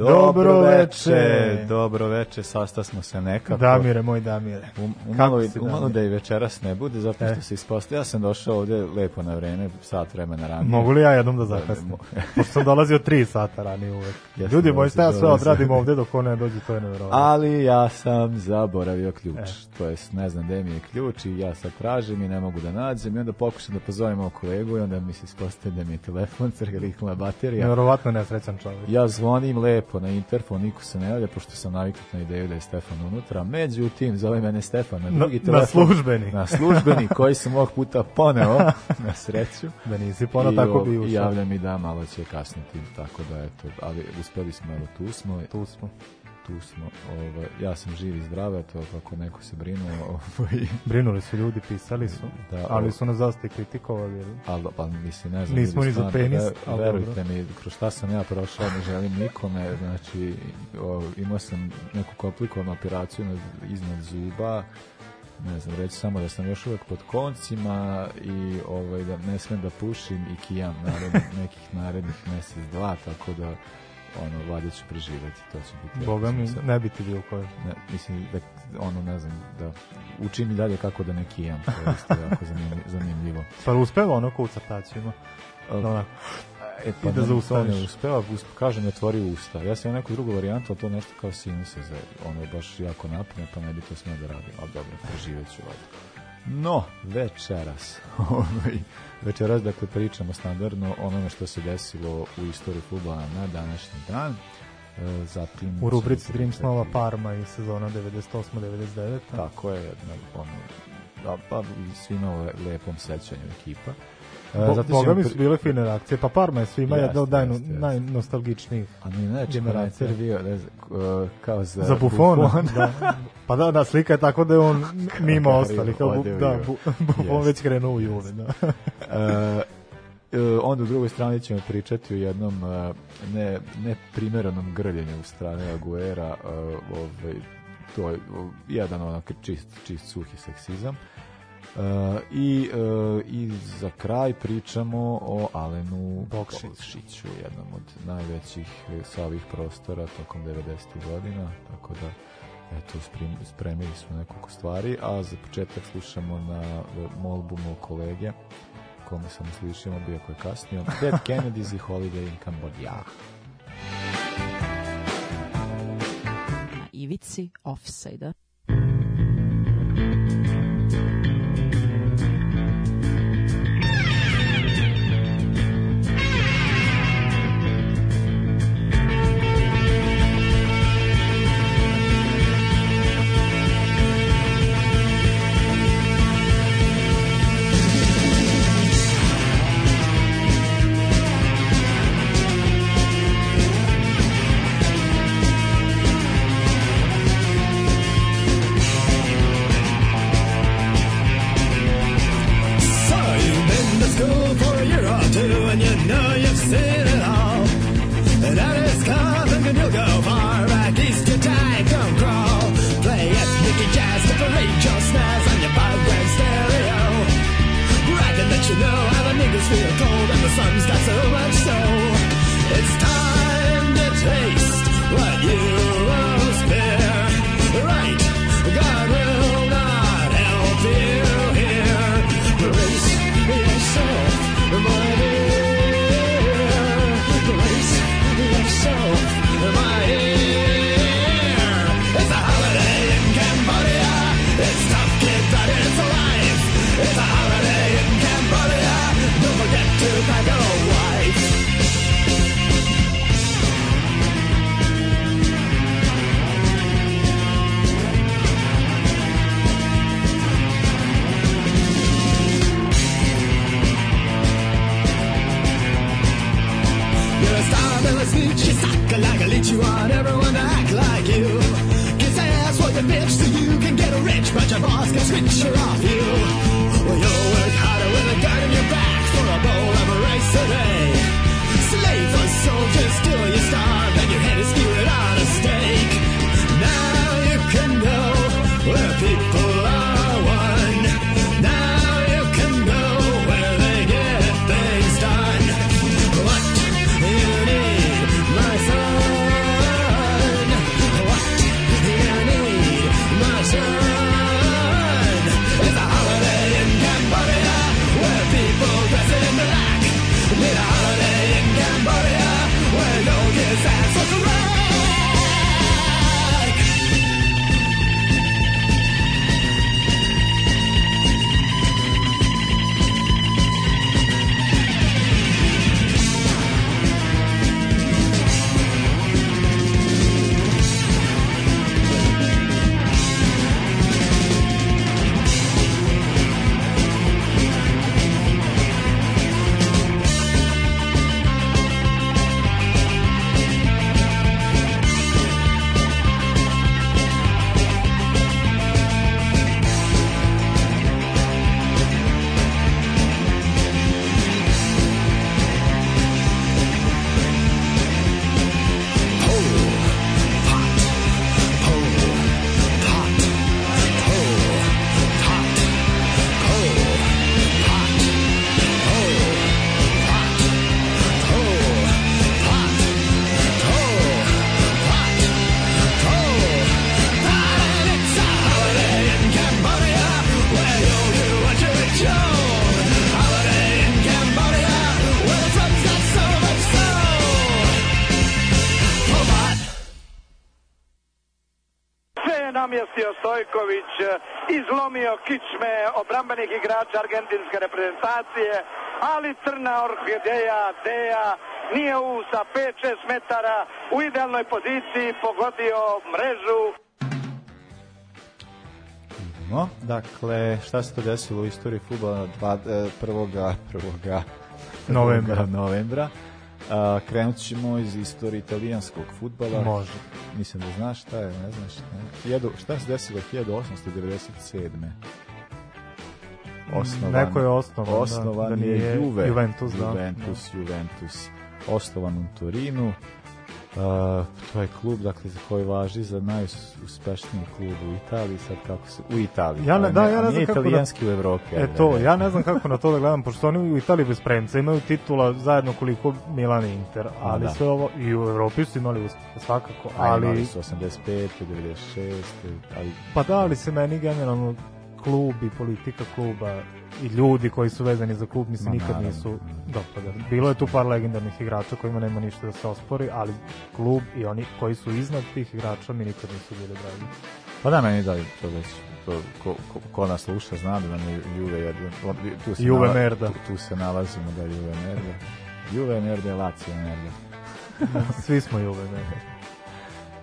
Dobro veče, dobro veče, sasta smo se nekako. Damire, moj Damire. Um, umalo, si, umalo da i večeras ne bude, zato što E. se ispostavio. Ja sam došao ovde lepo na vreme, sat vremena ranije. Mogu li ja jednom da zakasnim? Pošto sam dolazio tri sata ranije uvek. Jeste, Ljudi moji, dolazi, šta ja sve dolazi. odradim ovde dok on ne dođe, to je nevjerovatno. Ali ja sam zaboravio ključ. E. To jest, ne znam gde mi je ključ i ja sad tražim i ne mogu da nađem i onda pokušam da pozovem mog kolegu i onda mi se ispostavi da mi je telefon crkla baterija. Nevjerovatno nesrećan čovjek. Ja zvonim lepo na interfon, niko se ne javlja, pošto sam naviknut na ideju da je Stefan unutra. Međutim, zove mene Stefan na drugi Na- telefon. na službeni. Na službeni, koji sam ovog puta poneo, na sreću. Da nisi pono I, tako bi I ušao. javlja mi da malo će kasniti, tako da eto, ali uspeli smo, evo tu smo, Tu smo. Tu smo, ovaj, ja sam živ i zdrav, eto, kako neko se brinuo, ovaj, Brinuli su ljudi, pisali su. Da, ali su nas dosta i kritikovali. ali, pa mislim, ne znam, Nismo ni za stvarno, penis, ali verujte mi, kroz šta sam ja prošao, ne želim nikome, znači, o, imao sam neku komplikovanu operaciju na, iznad zuba, ne znam, reći samo da sam još uvek pod koncima i ovaj, da ne smem da pušim i kijam narednih, nekih narednih mesec, dva, tako da ono, valjda ću preživeti, to će biti. Boga mi, sam- ne bi ti bio koji. ne, mislim da ono ne znam da učim i dalje kako da ne kijam to je isto jako zanimljivo, zanimljivo. Pa uspeva ono ko u. Da onako, E, I da ne- zaustaviš. ne uspeva, us- kaže ne otvori usta. Ja sam neku drugu varijantu, ali to je nešto kao sinuse za ono baš jako napne, pa ne bi to smeo da radim. Ali dobro, preživjet ću valjda. No, večeras, ovaj, večeras dakle pričamo standardno onome što se desilo u istoriji futbola na današnji dan. E, zatim u rubrici Dreams Nova Parma i sezona 98-99. Tako je, jedna, ono, da, pa svima u le- lepom sećanju ekipa. E, Bo, zatim Boga mi su bile fine reakcije. Pa Parma je svima Jeste, jedna od najno, jeste, jeste. najnostalgičnijih. A mi znači generacija. bio ne znam, uh, kao za, Za Buffona. da. Pa da, da, slika je tako da je on mimo Kakav ostalih. Kao, bu, da, bu, Buffon Jeste. već krenuo u Juve. Da. E, e, onda u drugoj strani ćemo pričati o jednom e, ne, neprimjerenom grljenju u strane Aguera, e, ovaj, to je jedan onak čist, čist suhi seksizam. E, i, e, I za kraj pričamo o Alenu Bokšiću. Jednom od najvećih sa ovih prostora tokom 90. godina, tako da eto, sprem- spremili smo nekoliko stvari, a za početak slušamo na molbu mog kolege, kome sam uslišio, bio koji je kasnio, Dead Kennedys i Holiday in Cambodia. Na ivici offside-a. And you know you've seen it all. And that is coming and you'll go far back east your time come crawl. Play it, ethnic jazz to parade your snares on your five-grand stereo. You know how the niggas feel cold and the sun's got so much soul. It's time to taste you want everyone to act like you. Kiss ass for your bitch so you can get rich, but your boss can switch her off you. Well, you'll work harder with a gun in your back for a bowl of rice today. Slave or soldier, still you starve, and your head is skewered on a stake. Now you can know where people. Izlomio kičme obrambenih igrača argentinske reprezentacije, ali crna orhideja, Deja, nije u sa 5-6 metara u idealnoj poziciji pogodio mrežu. No, dakle, šta se to desilo u istoriji futbola dva- e, prvoga, prvoga Novembra. novembra. A, krenut ćemo iz istorije italijanskog futbala. Može. Mislim da znaš šta je, ne znaš. Ne? Hiljadu, šta se desilo 1897. Osnovan, Neko je osnovan, da, osnovan da je nije Juve, Juventus, da. Juventus, Juventus. Osnovan u Torinu. Uh, to je klub dakle, za koji važi za najuspešniji klub u Italiji, sad kako se, u Italiji. Ja ne- ali da, ja ne znam kako da- italijanski u Evropi. E to, ja ne znam kako na to da gledam, pošto oni u Italiji bez premca imaju titula zajedno koliko Milan i Inter, ali da. sve ovo, i u Evropi su imali uspehe svakako, A, imali ali, su 85. 96. ali pa da, ali se meni generalno klub i politika kluba i ljudi koji su vezani za klub mi se Ma, nikad naravno. nisu dopadali. Bilo je tu par legendarnih igrača kojima nema ništa da se ospori, ali klub i oni koji su iznad tih igrača mi nikad nisu bili dragi. Pa da, meni da to već, to, ko, ko, ko nas sluša zna da nam je Juve jedan, tu se, Juve nala- merda. Tu, tu se nalazimo da je Juve merda. Juve merda, Lazio merda. Svi smo Juve, ne.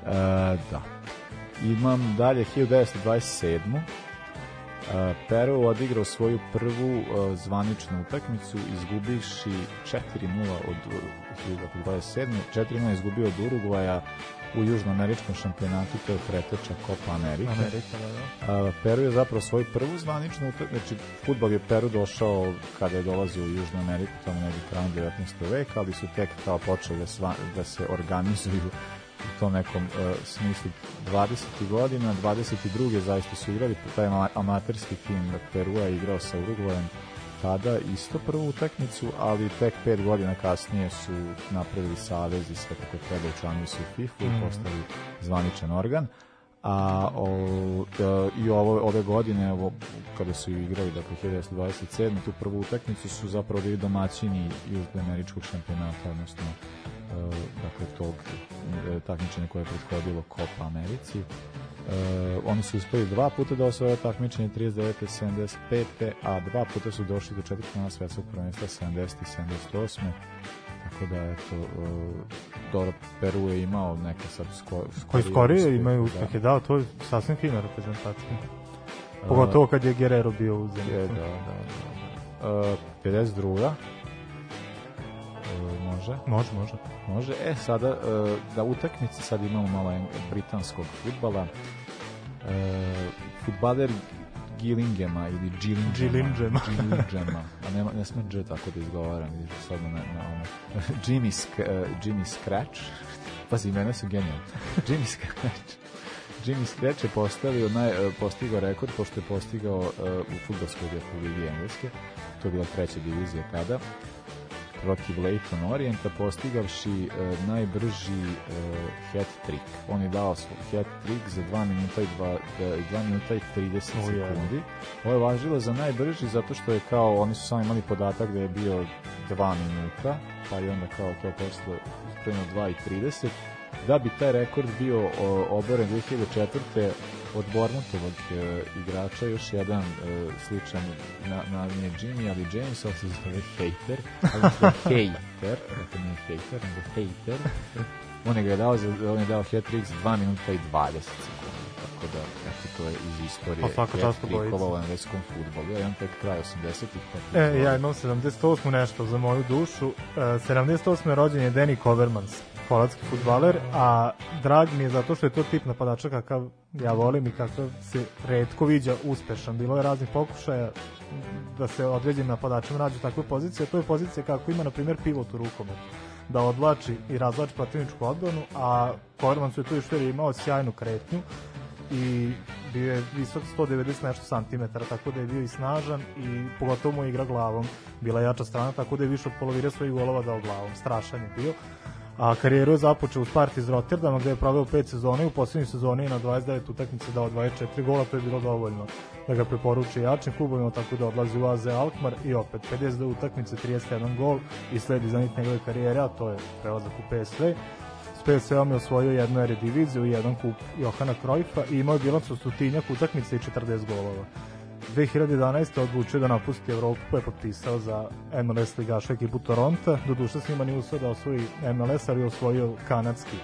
E, da. Imam dalje 1927. Peru odigrao svoju prvu zvaničnu utakmicu izgubivši 4-0 od uh, 1927. 4-0 izgubio od Urugvaja u južnoameričkom šampionatu, to je preteča Copa Amerika. Amerika, da, da. Peru je zapravo svoju prvu zvaničnu utakmicu, znači futbol je Peru došao kada je dolazio u Južnu Ameriku, tamo negdje krajem 19. veka, ali su tek kao počeli da, sva, da se organizuju u tom nekom uh, smislu 20. godina, 22. zaista su igrali, taj ama- amaterski tim Perua je igrao sa Urugvajem tada isto prvu utakmicu, ali tek pet godina kasnije su napravili savez i sve kako treba učlanili su u FIFA i postali zvaničan organ a o, e, i ovo, ove godine evo, kada su igrali dakle 1927. tu prvu utakmicu su zapravo bili domaćini južnoameričkog šampionata odnosno dakle tog e, takmičenja koje je prethodilo Copa Americi e, oni su uspeli dva puta da osvoje takmičenje 39. 75. a dva puta su došli do četvrtfinala svetskog prvenstva 70. i 78. Tako da eto e, dobro Peru je imao neka sad sko, Koji skorije uspehe, imaju da. uspehe, da, to je sasvim fina reprezentacija. Pogotovo kad je Guerrero bio u Zenitu. da, da, da. Uh, 52. Uh, može, Može, može. može. E, sada, uh, da utakmice, sad imamo malo britanskog futbala. E, futbaler Gillingema ili Gillingema. Gillingema. A nema, ne sme dž tako da izgovaram, vidiš sad na, na ono. Jimmy, Sk, uh, Jimmy Scratch. Pazi, imena su genijalne. Jimmy Scratch. Jimmy Scratch je postavio, naj, postigao rekord, pošto je postigao uh, u futbolskoj ligi Engleske. To je bila treća divizija tada protiv Leighton Orienta postigavši uh, najbrži uh, hat trick. On je dao svoj hat trick za 2 minuta i 2, 2 minuta i 30 sekundi. Ovo je važilo za najbrži zato što je kao, oni su samo imali podatak da je bio 2 minuta, pa je onda kao to posle spremno 2 i 30. Da bi taj rekord bio o, oboren 2004 od Bournemouthovog e, igrača još jedan e, sličan na, na nije Jimmy, ali James, ali se zove Hater, ali se Hater, dakle nije Hater, nego Hater. On je ga je dao, za, on je dao hat-trick za 2 minuta i 20 sekundi. Tako da, eto, to je iz istorije Pa svaka čast hat-trickova obojici. u engleskom futbolu. Ja imam tek kraj 80-ih. pa- E, ja imam 78. nešto za moju dušu. E, 78. rođen je Danny Kovermans, holandski futbaler, a drag mi je zato što je to tip napadača kakav ja volim i kakav se redko viđa uspešan. Bilo je raznih pokušaja da se određenim napadačima nađu takve pozicije, a to je pozicija kako ima, na primjer, pivot u rukometu da odvlači i razvlači protivničku odbranu, a Kovermans je tu još je imao sjajnu kretnju i bio je visok 190 nešto santimetara, tako da je bio i snažan i pogotovo mu je igra glavom bila jača strana, tako da je više od polovine svojih golova dao glavom. Strašan je bio. A karijeru je započeo u Sparti iz Rotterdama gde je proveo 5 sezone i u poslednjoj sezoni na 29 utakmice dao 24 gola, to je bilo dovoljno da ga preporuči jačim klubovima, tako da odlazi u AZ Alkmaar i opet 52 utakmice, 31 gol i sledi za njegove karijere, a to je prelazak u PSV. S PSV-om je osvojio jednu Eredivizu i jedan kup Johana Krojfa i imao je bilans od stotinjak utakmice i 40 golova. 2011. odlučio da napusti Evropu pa je potpisao za MLS ligaša ekipu Toronto. Doduše s njima nije uspio da osvoji MLS, ali je osvojio kanadski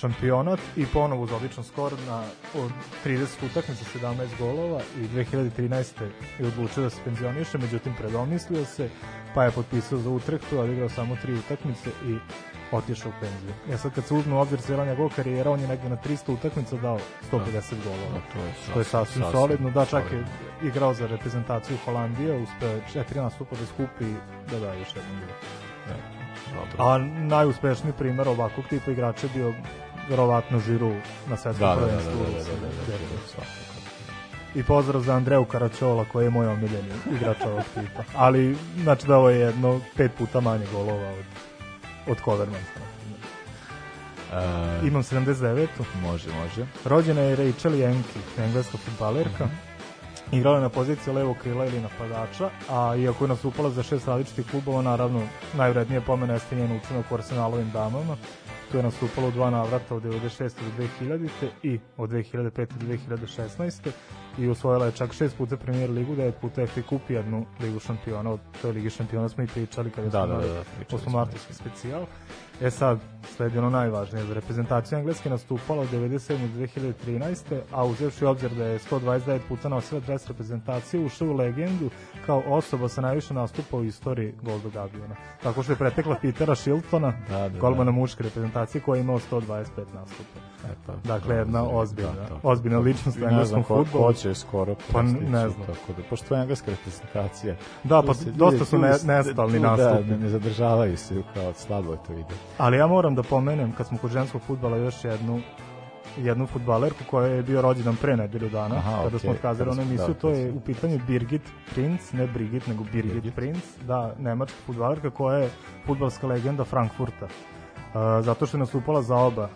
šampionat i ponovo uz odličan skor na od 30 utakmica 17 golova i 2013. je odlučio da se penzioniše, međutim predomislio se, pa je potpisao za Utrechtu, odigrao samo tri utakmice i otišao u penziju. Ja sad kad se uzme u obzir cijela njegova karijera, on je negde na 300 utakmica dao 150 golova. to je, To je sasvim solidno, da čak je igrao za reprezentaciju Holandije, uspeo je četiri nastupa da skupi da da još jedan gol. Dobro. A najuspešniji primer ovakvog tipa igrača je bio verovatno Žiru na svetskom Da, da, da, da, prvenstvu. da, da, da, da, da, da, svakako. I pozdrav za Andreju Karačola koji je moj omiljeni igrač ovog tipa. Ali znači da ovo je jedno pet puta manje golova od, od Kovermansa. E, Imam 79. može, može. Rođena je Rachel Jenki, engleska futbalerka. Mhm. Igrala je na poziciji levog krila ili napadača, a iako je nastupala za šest različitih klubova, naravno najvrednije pomene jeste njen učinak u Arsenalovim damama. Tu je nastupala u dva navrata od 96. do 2000. i od 2005. do 2016. i osvojila je čak šest puta premier ligu, devet puta FA Cup i jednu ligu šampiona. O toj ligi šampiona smo i pričali kada Da, smo da, imali da, pričali smo. osmomartovski specijal. E sad, sledi ono najvažnije. Za reprezentaciju Engleske nastupala od 97. do 2013. a uzevši obzir da je 129 puta nosila dres reprezentacije, ušao u legendu kao osoba sa najviše nastupa u istoriji Goldog aviona. Tako što je pretekla Petera Shiltona, Da, da, da. golmana muške reprezentacije koja je imao 125 nastupa. E, pa, Dakle, jedna da, ozbiljna, da, da. ozbiljna ličnost u Ne znam engleskom ko, futbolu. ko će skoro Pa, ne znam. Tako da, pošto je engleska reprezentacija. Da, pa dosta su ne- nestalni tu, nastupi. Da, ne, zadržavaju se, kao slabo je to ide. Ali ja moram da pomenem, kad smo kod ženskog futbala, još jednu jednu futbalerku koja je bio rođendan pre nedelju dana, Aha, kada okej, smo otkazali kada onu emisiju, da, to to je u pitanju Birgit Prinz, ne Brigit, nego Birgit, Birgit. Prinz, da, nemačka futbalerka koja je futbalska legenda Frankfurta. Uh, zato što je nastupala za oba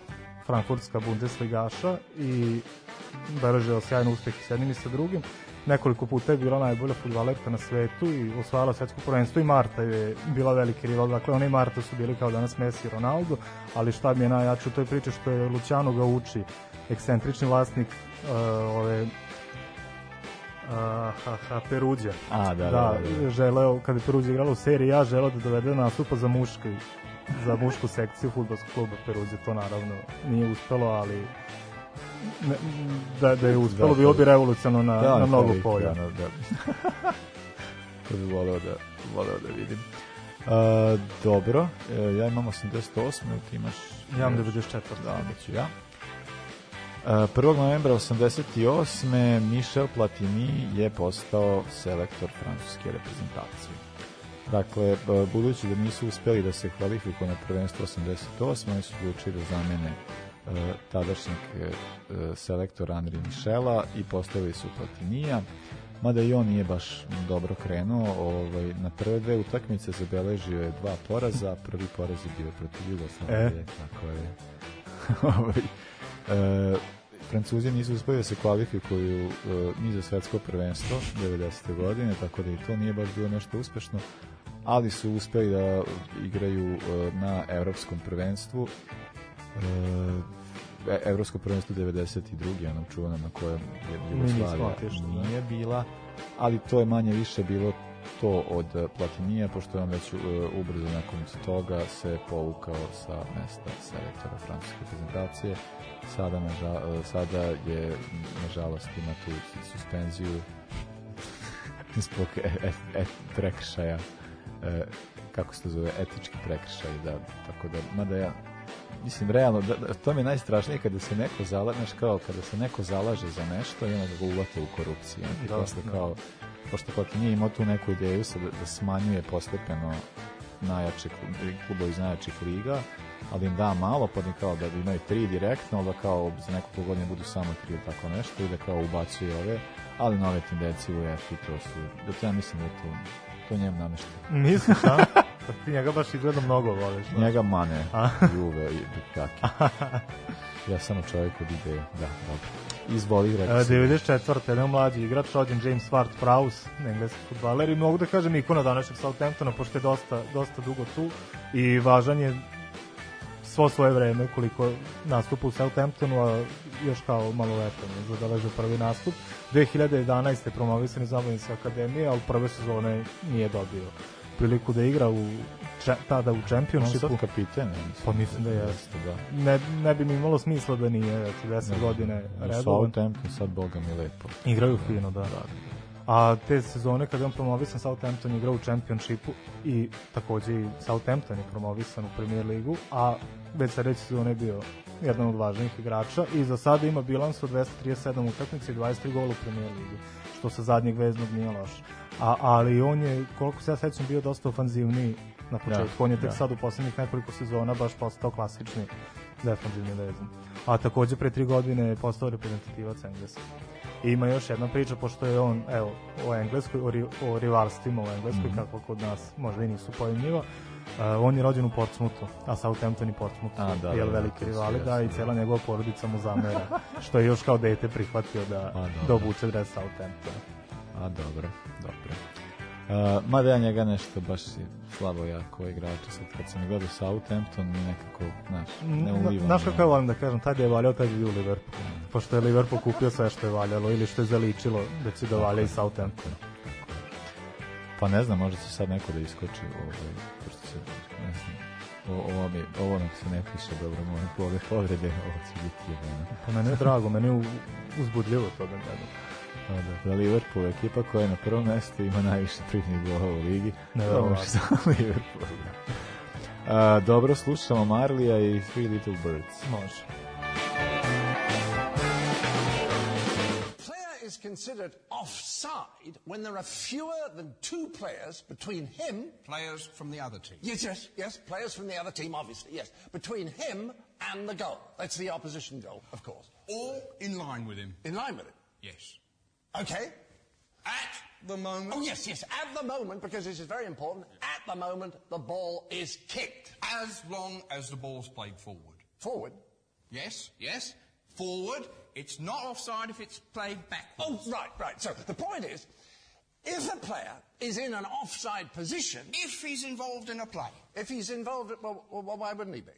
frankfurtska bundesligaša i beležila sjajno uspeh i s jednim i sa drugim. Nekoliko puta je bila najbolja futbalerka na svetu i osvajala svetsko prvenstvo i Marta je bila veliki rival. Dakle, ona i Marta su bili kao danas Messi i Ronaldo, ali šta mi je najjače u toj priči što je Luciano Gauči, ekscentrični vlasnik uh, ove uh, ha, ha, Peruđa. A, da, da, da, da, da. želeo, kada je Peruđa igrala u seriji, ja želeo da dovede nastupa za muški za mušku sekciju futbolskog kluba Peruđe, to naravno nije uspelo, ali da, da je uspelo, Da, bilo to- bi revolucionarno na, Da, na mnogo polja. ono, da. to bi voleo da, voleo da vidim. Uh, dobro, e, ja imam 88, ti imaš... Ja imam još- 94. Da, da ću ja. 1. novembra 88. Michel Platini je postao selektor francuske reprezentacije. Dakle, b- budući da nisu uspeli da se kvalifikuju na prvenstvo 88. oni su odlučili da zamene e, tadašnjeg e, e, selektora Andri Michela i postavili su Platinija. Mada i on nije baš dobro krenuo, ovaj, na prve dve utakmice zabeležio je dva poraza, prvi poraz je bio protiv Jugoslavije, E. tako je. ovaj, e, Francuzi nisu uspeli da se kvalifikuju e, ni za svetsko prvenstvo 90. godine, tako da i to nije baš bilo nešto uspešno, ali su uspeli da igraju e, na evropskom prvenstvu e, evropsko prvenstvo 92. onom čuvanom na kojem je Jugoslavija da. nije bila, ali to je manje više bilo to od e, Platinija, pošto je on već e, ubrzo nakon toga se povukao sa mesta selektora francuske reprezentacije. Sada, naža, e, sada je, nažalost, ima tu suspenziju zbog e, e, e, prekršaja e, kako se to zove, etički prekršaj, da, tako da, mada ja, mislim, realno, da, da, to mi je najstrašnije kada se neko zalaže, kao kada se neko zalaže za nešto i onda ga uvate u korupciju. I Da, posle da. kao, pošto kao nije imao tu neku ideju sad da, da smanjuje postepeno najjače klu- klubo iz najjačih liga, ali im da malo, pa im kao da imaju tri direktno, ali da kao za nekoliko godina budu samo tri ili tako nešto i da kao ubacuje ove, ali nove tendencije u UEFA i to su, da to ja mislim da je to, to njemu namešta. Misliš, a? Pa ti njega baš izgleda mnogo voliš. da? Njega mane? Juve i Dukaki. ja samo čovjek od ideje, da, dobro. Izvoli, E, rekao si. 94. jedan mlađi igrač, rođen James Ward Prowse, engleski futbaler i mogu da kažem ikona današnjeg Southamptona, pošto je dosta, dosta dugo tu i važan je svo svoje vreme koliko nastupa u Southamptonu, a još kao maloletan je zabeležio prvi nastup. 2011. promovisan iz Omladinske akademije, ali prve sezone nije dobio priliku da igra u če- tada u On Championshipu. sad kapiten, ja mislim. Pa mislim da jeste. da. Ne, ne bi mi imalo smisla da nije, eto, 10 godine U redovan. Southampton sad, boga mi lepo. Igraju fino, da. A te sezone kada je on promovisan, Southampton igrao u Championshipu i takođe i Southampton je promovisan u Premier ligu, a već sledeće sezone je bio jedan od važnijih igrača i za sada ima bilans od 237 utakmica i 23 gola u Premier ligi, što sa zadnjeg veznog nije loše. A, ali on je, koliko se ja sećam, bio dosta ofanzivniji na početku. on je tek da. sad u poslednjih nekoliko sezona baš postao klasični defanzivni vezan. A takođe pre tri godine je postao reprezentativac Engleske. I ima još jedna priča, pošto je on, evo, o Engleskoj, o, ri, o rivalstvima u Engleskoj, Mhm. kako kod nas možda i nisu pojemljiva. Uh, on je rođen u Portsmouthu, a Southampton i Portsmouth A, da, jel, da, da, veliki su, rivali, da, i da. cela njegova porodica mu zamera, što je još kao dete prihvatio da, A, dobro. da obuče dres Southamptona. A, dobro, dobro. Uh, mada ja njega nešto baš slabo jako igrača, sad kad sam gledao Southampton mi nekako, znaš, ne ulivam. Znaš kako ja volim da kažem, tad je valjao, tad je u Liverpoolu. Pošto je Liverpool kupio sve što je valjalo ili što je zaličilo da će da valja i Southampton. Pa ne znam, možda će sad neko da iskoči, ovaj, pošto se, ne znam, o, ovo, mi, ovo nam se ne piše dobro, moje povrede, ovo će biti jebeno. Pa mene je drago, meni je uzbudljivo to da gledam. Pa da, da Liverpool ekipa koja je na prvom mestu ima najviše primnih golova u ligi. Neverovatno. To može samo Liverpool. A, dobro, slušamo Marlija i Three Little Birds. Može. player is considered offside when there are fewer than two players between him. Players from the other team. Yes, yes, yes, players from the other team, obviously, yes. Between him and the goal. That's the opposition goal, of course. All in line with him. In line with it. Yes. Okay. At the moment. Oh, yes, yes, at the moment, because this is very important, at the moment the ball is kicked. As long as the ball's played forward. Forward. Yes, yes. Forward. It's not offside if it's played back. Oh, right, right. So the point is, if a player is in an offside position, If he's involved in a play. if he's involved, well, well why wouldn't he be?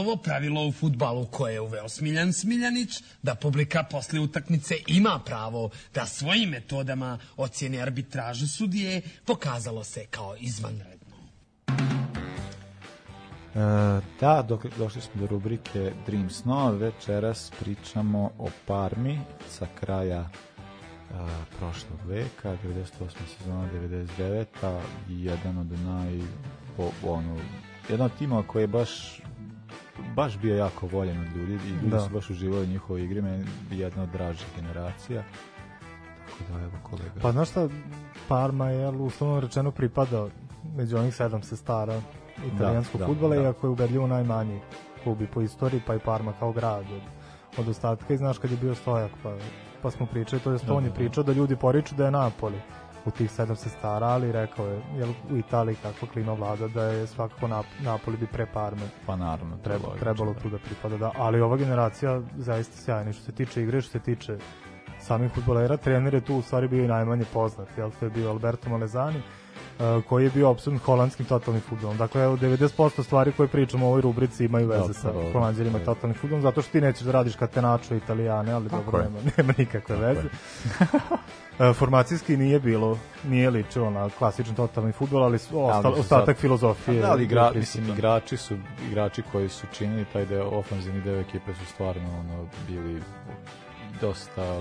Novo pravilo u futbalu koje je uveo Smiljan Smiljanić, da publika posle utakmice ima pravo da svojim metodama ocjeni arbitražu sudije, pokazalo se kao izvanredno. E, da, dok, došli smo do rubrike Dream Snow, večeras pričamo o Parmi sa kraja a, prošlog veka, 98. sezona, 99. i jedan od naj, po, ono, jedan od timova koji je baš baš bio jako voljen od ljudi i ljudi Da. su baš uživali u njihovoj igri, meni je jedna od dražih generacija. Tako da, evo kolega. Pa znaš šta, Parma je uslovno rečeno pripada među onih sedam sestara italijanskog Da, da, futbola, da. iako je ubedljivo najmanji klub i po istoriji, pa i Parma kao grad od, od ostatka. I znaš kad je bio Stojak, pa, pa smo pričali, to je Da, on da, je pričao da ljudi poriču da je Napoli u tih sedam sestara, ali rekao je, jel, u Italiji kakva klima vlada, da je svakako Nap Napoli bi pre Parme pa naravno, treba, logično, trebalo da. tu da pripada, da. Ali ova generacija zaista sjajna što se tiče igre, što se tiče samih futbolera, trener je tu u stvari bio i najmanje poznat, jel, to je bio Alberto Malezani, koji je bio apsolutno holandskim totalnim futbolom. Dakle, evo, 90% stvari koje pričamo u ovoj rubrici imaju veze Dobro, sa holandjerima i totalnim futbolom, zato što ti nećeš da radiš katenačo italijane, ali Tako dobro, je. nema, nema nikakve Tako veze. E, formacijski nije bilo, nije ličilo na klasičan totalni futbol, ali ostal, ostatak sad- filozofije. Da, ali igra, mislim, igrači su igrači koji su činili taj deo, ofanzivni deo ekipe su stvarno ono, bili dosta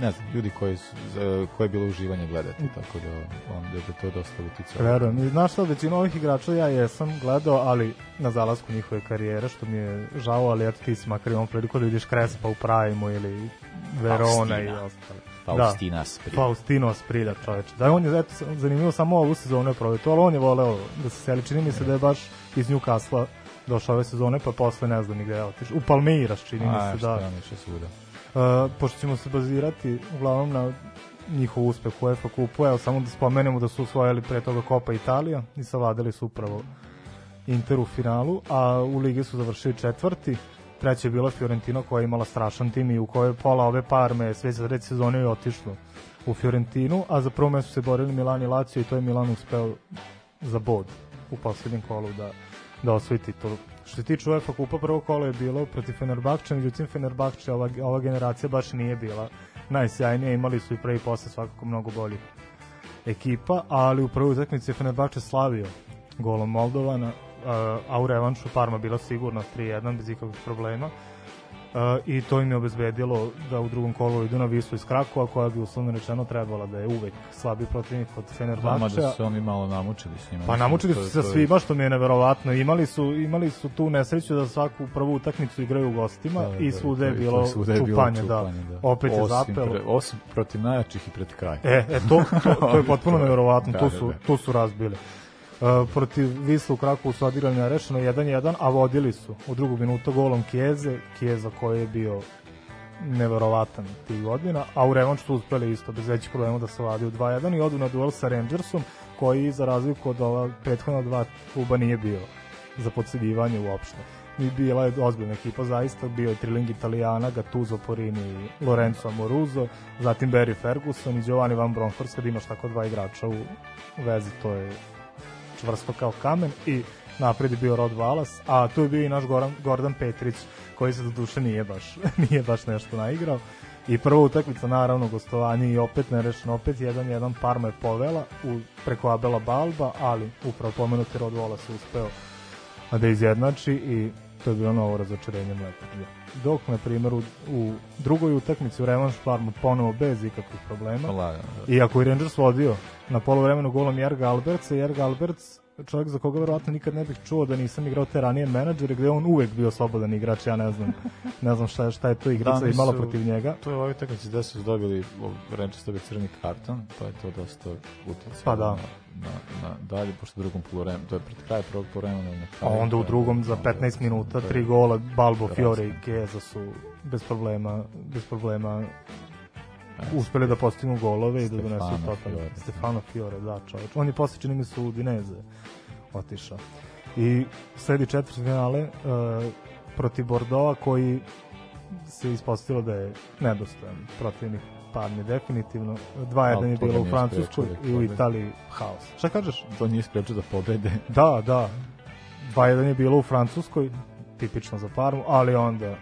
ne znam, ljudi koji su, za- koje je bilo uživanje gledati, tako da on da je to dosta uticalo. Verujem. I znaš šta, većinu ovih igrača ja jesam gledao, ali na zalasku njihove karijere, što mi je žao, ali eto ti si makar imao priliku da vidiš Krespa u Prajmu ili Verona i Faustina. ostale. Faustina Sprit. Faustino Sprilja, čoveče. Da, on je, eto, zanimljivo samo ovu sezonu je provjeto, ali on je voleo da se seli. Čini mi se da je baš iz Newcastle došao ove sezone, pa posle ne znam ni gde je otišao. U Palmeiras, čini mi A, se, šta da. on išao svuda. Uh, pošto ćemo se bazirati uglavnom na njihov uspeh u UEFA kupu, evo samo da spomenemo da su osvojili pre toga Copa Italija i savladali su upravo Inter u finalu, a u ligi su završili četvrti, treće je bila Fiorentino koja je imala strašan tim i u kojoj pola ove parme sve za treće sezone je otišlo u Fiorentinu, a za prvo mesto se borili Milan i Lazio i to je Milan uspeo za bod u poslednjem kolu da, da osvoji titulu. Što se tiče UEFA kupa, prvo kolo je bilo protiv Fenerbahče, međutim Fenerbahče ova, ova generacija baš nije bila najsjajnija, imali su i pre i posle svakako mnogo boljih ekipa, ali u prvoj utakmici je Fenerbahče slavio golom Moldovana, a u revanšu Parma bila sigurno 3-1 bez ikakvih problema. Uh, i to im je obezbedilo da u drugom kolu idu na Visu iz Krakova koja bi uslovno rečeno trebala da je uvek slabi protivnik od Vama Fenerbahčea. da su oni malo namučili s njima. Pa namučili su se svima što mi je neverovatno. Imali su imali su tu nesreću da svaku prvu utakmicu igraju u gostima Da, da, i da, je bilo to svuda je bilo čupanje, da. čupanje, da. Opet je zapelo. pre- osim protiv najjačih i pred kraj. E, e to, to, to je potpuno neverovatno, da, tu da, su, da. tu su razbili. Uh, protiv Visla u Krakovu su odigrali nerešeno 1-1, a vodili su u drugu minutu golom Kijeze, Kijeza koji je bio neverovatan tih godina, a u revanš su uspeli isto bez većih problema da se vadi u 2-1 i odu na duel sa Rangersom, koji za razliku od ova prethodna dva kluba nije bio za podsedivanje uopšte. I bila je ozbiljna ekipa zaista, bio je Triling Italijana, Gattuso Porini i Lorenzo Amoruso, zatim Barry Ferguson i Giovanni Van Bronckhorst, kad imaš tako dva igrača u vezi, to je čvrsto kao kamen i napred je bio Rod Wallace, a tu je bio i naš Goran, Gordon Petrić, koji se do duše nije baš, nije baš nešto naigrao. I prva utakmica, naravno, gostovanje i opet nerešeno, opet 1-1 Parma je povela u, preko Abela Balba, ali upravo pomenuti Rod Wallace uspeo da izjednači i to je bilo novo razočarenje Mletađa. Dok, na primjer, u, u drugoj utakmici u revanš Parma ponovo bez ikakvih problema, Lagano, da. Iako je Rangers vodio na polovremenu golom Jerga Albertsa, Jerga Alberts čovjek za koga verovatno nikad ne bih čuo da nisam igrao te ranije menadžere gde je on uvek bio slobodan igrač, ja ne znam ne znam šta je, šta je to igrica Da, imala nisu- protiv njega. To je ovoj utakmici da su dobili Rangers dobili crveni karton, pa je to dosta uticalo Pa da. na, na, na dalje, pošto u drugom poluvremenu, to je pred kraj prvog poluvremena na A onda u drugom za onda- 15 minuta je- tri gola Balbo, Fiore i. Keza su bez problema bez problema uspeli da postignu golove i da donesu totalno. Stefano Fiore, da, čovječ. On je posle čini mi se u Dineze otišao. I sledi četvrt finale uh, protiv Bordova koji se ispostavilo da je nedostojan protivnik Parme definitivno. 2-1 Ali je bilo u Francuskoj da i u. Italiji haos. Šta kažeš? To nije sprečio da pobede. Da, da. 2-1 je bilo u Francuskoj tipično za Parmu, ali onda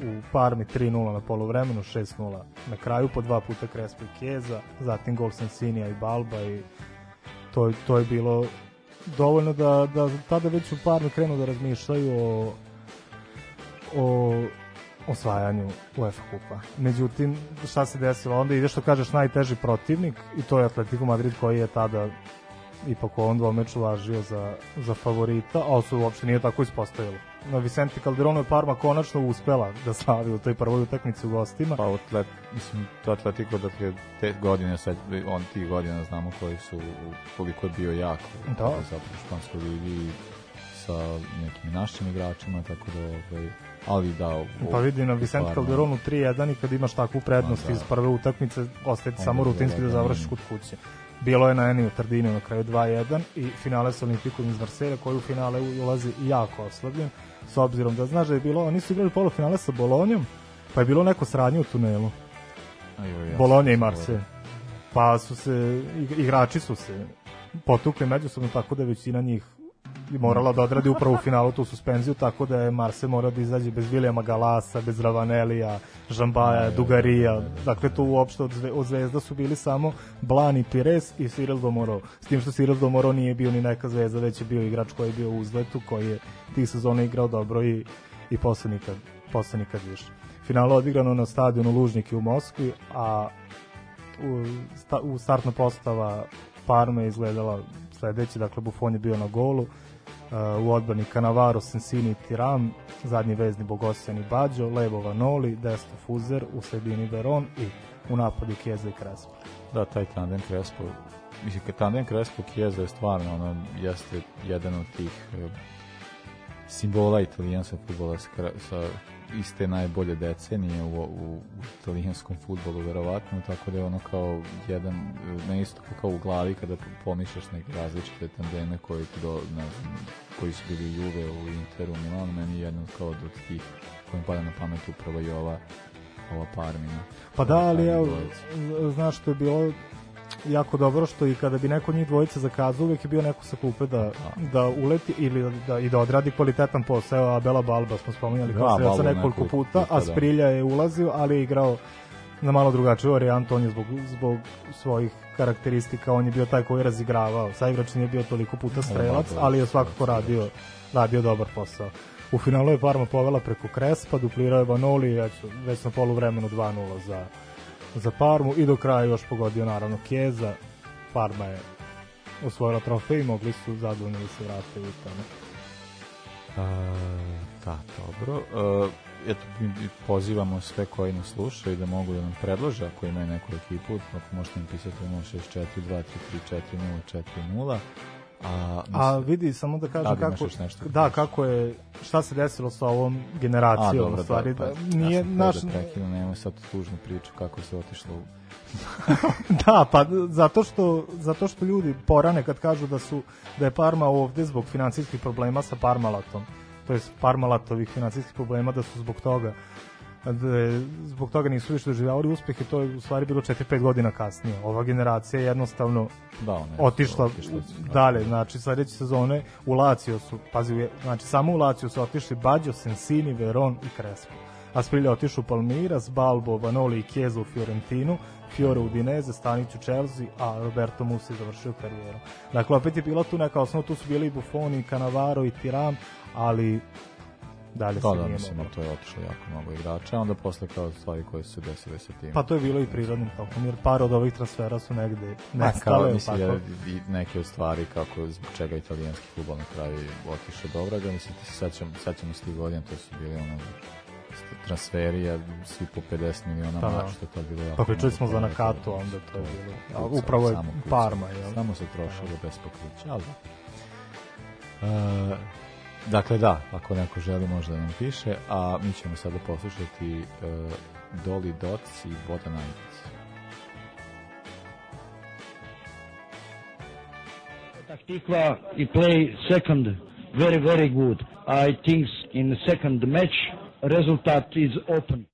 u Parmi 3-0 na polovremenu, 6-0 na kraju, po dva puta Crespo i Kjeza, zatim gol Sensinija i Balba i to, to je bilo dovoljno da, da tada već u Parmi krenu da razmišljaju o, o osvajanju UEFA kupa. Međutim, šta se desilo? Onda ide što kažeš najteži protivnik i to je Atletico Madrid koji je tada ipak u ovom dvomeču važio za, za favorita, a se uopšte nije tako ispostavilo. Na Vicente Calderonu je Parma konačno uspela da slavi u toj prvoj utakmici u gostima. Pa atlet, mislim, to Atletico dakle, te godine, sad, on tih godina znamo koji su, koliko je bio jak Da. za španskoj ligi sa nekim našim igračima, tako da, ovaj, ali da... u- Pa vidi na Vicente Calderonu 3-1 i kad imaš takvu prednost Ma da. iz prve utakmice, ostaje samo rutinski da bilo završiš da- kod kuće. Bilo je na Eniju Tardiniju na kraju 2-1 i finale sa Olimpikom iz Marselja koji u finale ulazi jako oslabljen s obzirom da znaš da je bilo, oni su igrali polufinale sa Bolonjom pa je bilo neko sranje u tunelu. Ajoj, ja Bolonja i Marselj. Pa su se, ig- igrači su se potukli međusobno tako da većina njih i morala da odradi upravo u finalu tu suspenziju, tako da je Marse morao da izađe bez Vilijama Galasa, bez Ravanelija, Žambaja, Dugarija, dakle tu uopšte od, zve, od zvezda su bili samo Blan i Pires i Cyril Domoro. S tim što Cyril Domoro nije bio ni neka zvezda, već je bio igrač koji je bio u uzletu, koji je tih sezona igrao dobro i, i posle nikad, posle nikad više. Finalo odigrano na stadionu Lužniki u Moskvi, a u, sta, u startna postava Parme je izgledala sledeće, dakle Buffon je bio na golu, uh, u odbrani Canavaro, Sensini i Tiram, zadnji vezni Bogosijan i Bađo, levo Vanoli, desno Fuzer, u sredini Veron i u napadu Kjeza i Crespo. Da, taj tandem Crespo, mislim, tandem Crespo Chiesa je stvarno, ono, jeste jedan od tih simbola italijanskog futbola sa, sa iste najbolje decenije u, u, u italijanskom futbolu verovatno, tako da je ono kao jedan, ne isto kao u glavi kada pomišljaš neke različite tandeme koji ti do, ne znam, koji su bili Juve, u Interu, u Milanu, meni je jedan kao od tih koji pada na pamet upravo i ova ova Parmina. Pa da, ali dvojac. znaš što je bilo jako dobro što i kada bi neko njih dvojice zakazao, uvek je bio neko sa klupe da, da uleti ili da, da, i da odradi kvalitetan posao, a Bela Balba smo spominjali Da, kao Balba nekoliko puta, puta, a da. Sprilja je ulazio, ali je igrao na malo drugačiju varijantu, on je zbog, zbog svojih karakteristika, on je bio taj koji je razigravao. Saigrač nije bio toliko puta strelac, da, da, ali je svakako radio, radio dobar posao. U finalu je Parma povela preko Krespa, duplirao je Vanoli, već na polu vremenu 2-0 za, za Parmu i do kraja još pogodio naravno Kjeza. Parma je osvojila trofej i mogli su zadovoljni da se vrate u tamo. A, da, dobro. A, eto, pozivamo sve koji nas slušaju da mogu da nam predlože ako imaju neku ekipu, ako možete nam pisati na 064 233 4040. A, A mislim- vidi, samo da kažem Da, kako, nešto da kako je, šta se desilo sa ovom A, generacijom, dobro, u stvari, da, pa, da, nije ja naš. Da prekinu, nemoj sad tužnu priču kako se otišlo u... Da, pa zato što, zato što ljudi porane kad kažu da su da je Parma ovde zbog financijskih problema sa Parmalatom, to jest Parmalatovih financijskih problema da su zbog toga je, zbog toga nisu više doživljavali uspeh i to je u stvari bilo 4-5 godina kasnije. Ova generacija je jednostavno Da, ona je otišla, otišla dalje, znači sledeće sezone u Lazio su, pazi, znači samo u Lazio su otišli Baggio, Sensini, Veron i Crespo. Asprilja otišu u Palmeiras, Balbo, Vanoli i Chiesa u Fiorentinu, Fiore u Udinese, Stanić u Chelsea, a Roberto Musi završio karijeru. Dakle, opet je bila tu neka osnova, tu su bili i Buffon, i Cannavaro, i Tiram, ali dalje Da, se da, nije mislim, moglo. to je otišlo jako mnogo igrača, onda posle kao stvari koje su se desile sa tim. Pa to je bilo i prirodnim tokom, jer par od ovih transfera su negde Ma, kao, nestale. mislim, ja, i neke od stvari kako, zbog čega italijanski futbol na kraju otišao do vraga, mislim, ti se sećam, sećamo s tih godina, to su bili ono, st- transferi, a svi po 50 miliona Da, da. mač, što je tad bilo jako Pa pričali smo za Nakatu, to- onda to je bilo. A kucalo, upravo je. Parma, jel? Samo se trošilo bez pokrića, ali da. Dakle, da, ako neko želi može da nam piše, a mi ćemo sada poslušati e, Dolly Dots i What a Night. Tikva he play second very very good. I think in the second match result is open.